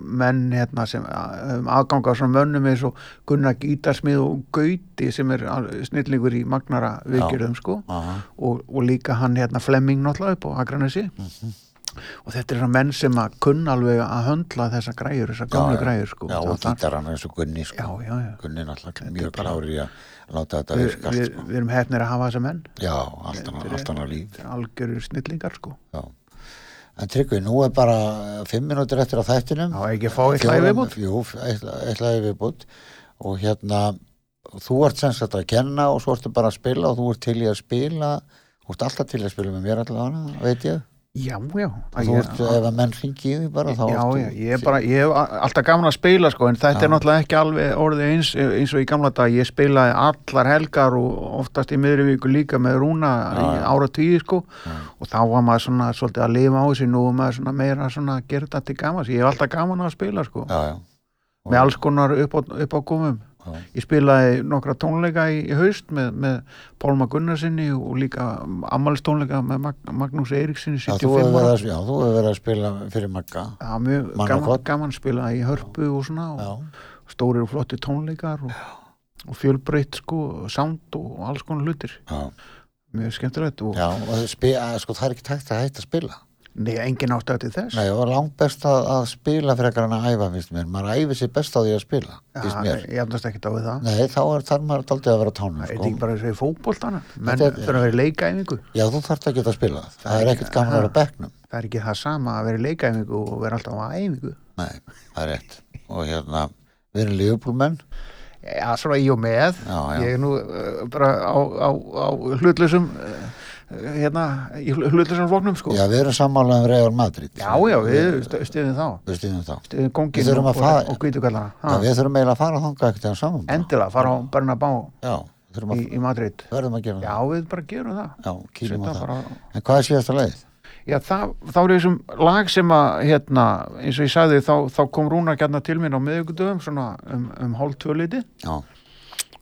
menn hérna sem höfum aðganga á svona mönnum eins og Gunnar Gítarsmið og Gauti sem er snillingur í magnara vikjörðum sko og, og líka hann hérna Flemming náttúrulega upp á Akranesi Mhm. Og þetta er svona menn sem að kunna alveg að höndla þessa græjur, þessa gamlu já. græjur sko. Já, Það- og það- gítarann eins og Gunni, sko. já, já, já. Gunni er er mjög klári að láta þetta virka, við, sko. við erum hefnir að hafa þessa menn Já, allt annað líf. algjörur snillingar sko Já. En Tryggvi, nú er bara fimm minútur eftir að þættinum. Já, ekki fá eitt Fjórar- viðbútt? Jú, eitt, lagi viðbútt. Og hérna, þú ert sem sagt að kenna og svo ertu bara að spila og þú ert til í að spila. Þú ert alltaf til að spila með mér allavega, veit ég. Já, já þú ert, ef að menn ringi í því bara, þá Já, já, ég er bara, ég hef alltaf gaman að spila sko, en þetta Já. er náttúrulega ekki alveg orðið eins, eins og í gamla dag, ég spilaði allar helgar og oftast í miðri viku líka með rúna í Já, já. ára tíu sko og þá var maður svona svolítið að lifa á þessu, nú var maður svona meira svona að gera þetta til gaman, ég hef alltaf gaman að spila sko, Já, já. með alls konar upp á, á komum. Já. Ég spilaði nokkra tónleika í, í haust með, með Pálma Gunnarsinni og líka ammælistónleika með Mag Magnús Eiríksinni Já, þú 75 hefur verið, ára. að- já, þú hefur verið að spila fyrir Magga. Já, mjög gaman, gaman spila í hörpu og svona og stórir og flotti tónleikar og, og fjölbreytt sko, sound og alls konar hlutir já. mjög skemmtilegt og Já, og spi, sko, það er ekki tægt að hætta að spila. Nei, engin ástæð til þess Nei, og langt best að, að spila frekar en að æfa, finnst mér. Maður æfi sér best á því að spila, finnst mér. ég andast ekki á við það Nei, þá er þar maður daldið að vera tánum, sko. ekki bara þess að í fótboltana menn þurfa að vera í leikaæfingu Já, þú að geta að spila. Það, Það er ekkert gaman að vera á bekknum. það er ekki það sama að vera í leikaæfingu og vera alltaf á æfingu Nei, það er rétt. Og hérna, við erum já, svona í og með Já, já. ég er nú uh, bara á, á, á hlutlusum uh, hérna, í hlutlusum flóknum sko Já, við erum sammála um Real Madrid. já, já, við st- stiðum þá Við stýðum þá. stiðum Við kongin þurfum og, að og, og kvítukallana Já, við þurfum eiginlega að fara þangað ekkert en saman. endilega, fara á Bernabá Já, í, að, í Madrid verðum að gera já, það. við bara gerum það Já, á Setja það. En hvað er síðasta leið? já, það, þá er þessum lag sem að, hérna, eins og ég sagði þá, þá kom Rúnar gætna til mín á miðugudöfum svona um, um hálf tvöliti Já.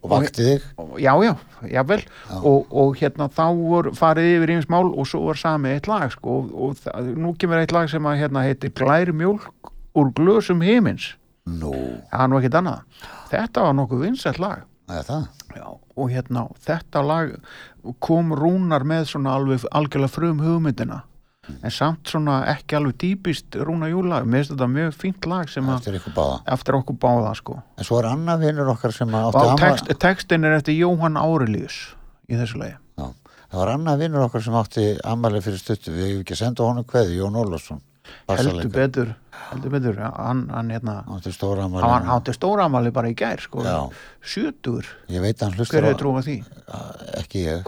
Og vaktið þig? já, já, jável Já. og, og hérna þá voru farið yfir íms mál og svo var samið eitt lag sko, og, og það, nú kemur eitt lag sem að hérna heitir Glær mjólk úr glösum himins Nú, það er nú ekkit annað þetta var nokkuð vinsætt lag það? Já, og hérna, þetta lag kom Rúnar með svona alveg algjörlega frum hugmyndina en samt svona ekki alveg típist Rúna Júlag, mér finnst þetta mjög fínt lag sem að Eftir báða. eftir okkur báða sko En svo er annað vinnur okkar sem text, textin er eftir Jóhann Árelíus í þessu lagi Já, það var annað vinnur okkar sem átti amalið fyrir stuttu. Við hefum ekki senda honum kveði, Jón Ólafsson. heldur betur, heldur betur hann, hann hérna átti stóra amalið. átti stóramali bara í gær sko, hann hver hefur trúið því Ekki ég.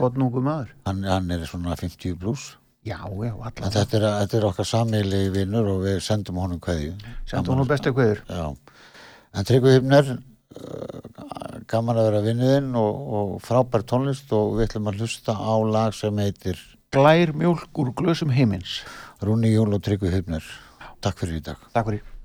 Hann, hann er svona 50 pluss. Já, já, allan, þetta er, þetta er okkar sammeili vinnur og við sendum honum kveðju. sendu hún bestu hverður Já. En Tryggvi Hifner, uh, gaman að vera vinniðinn og, og frábær tónlist og við ætlum að hlusta á lag sem heitir glær mjólk úr glösum heimins Rúni Jól og Tryggvi Hifner. Takk fyrir í dag. takk fyrir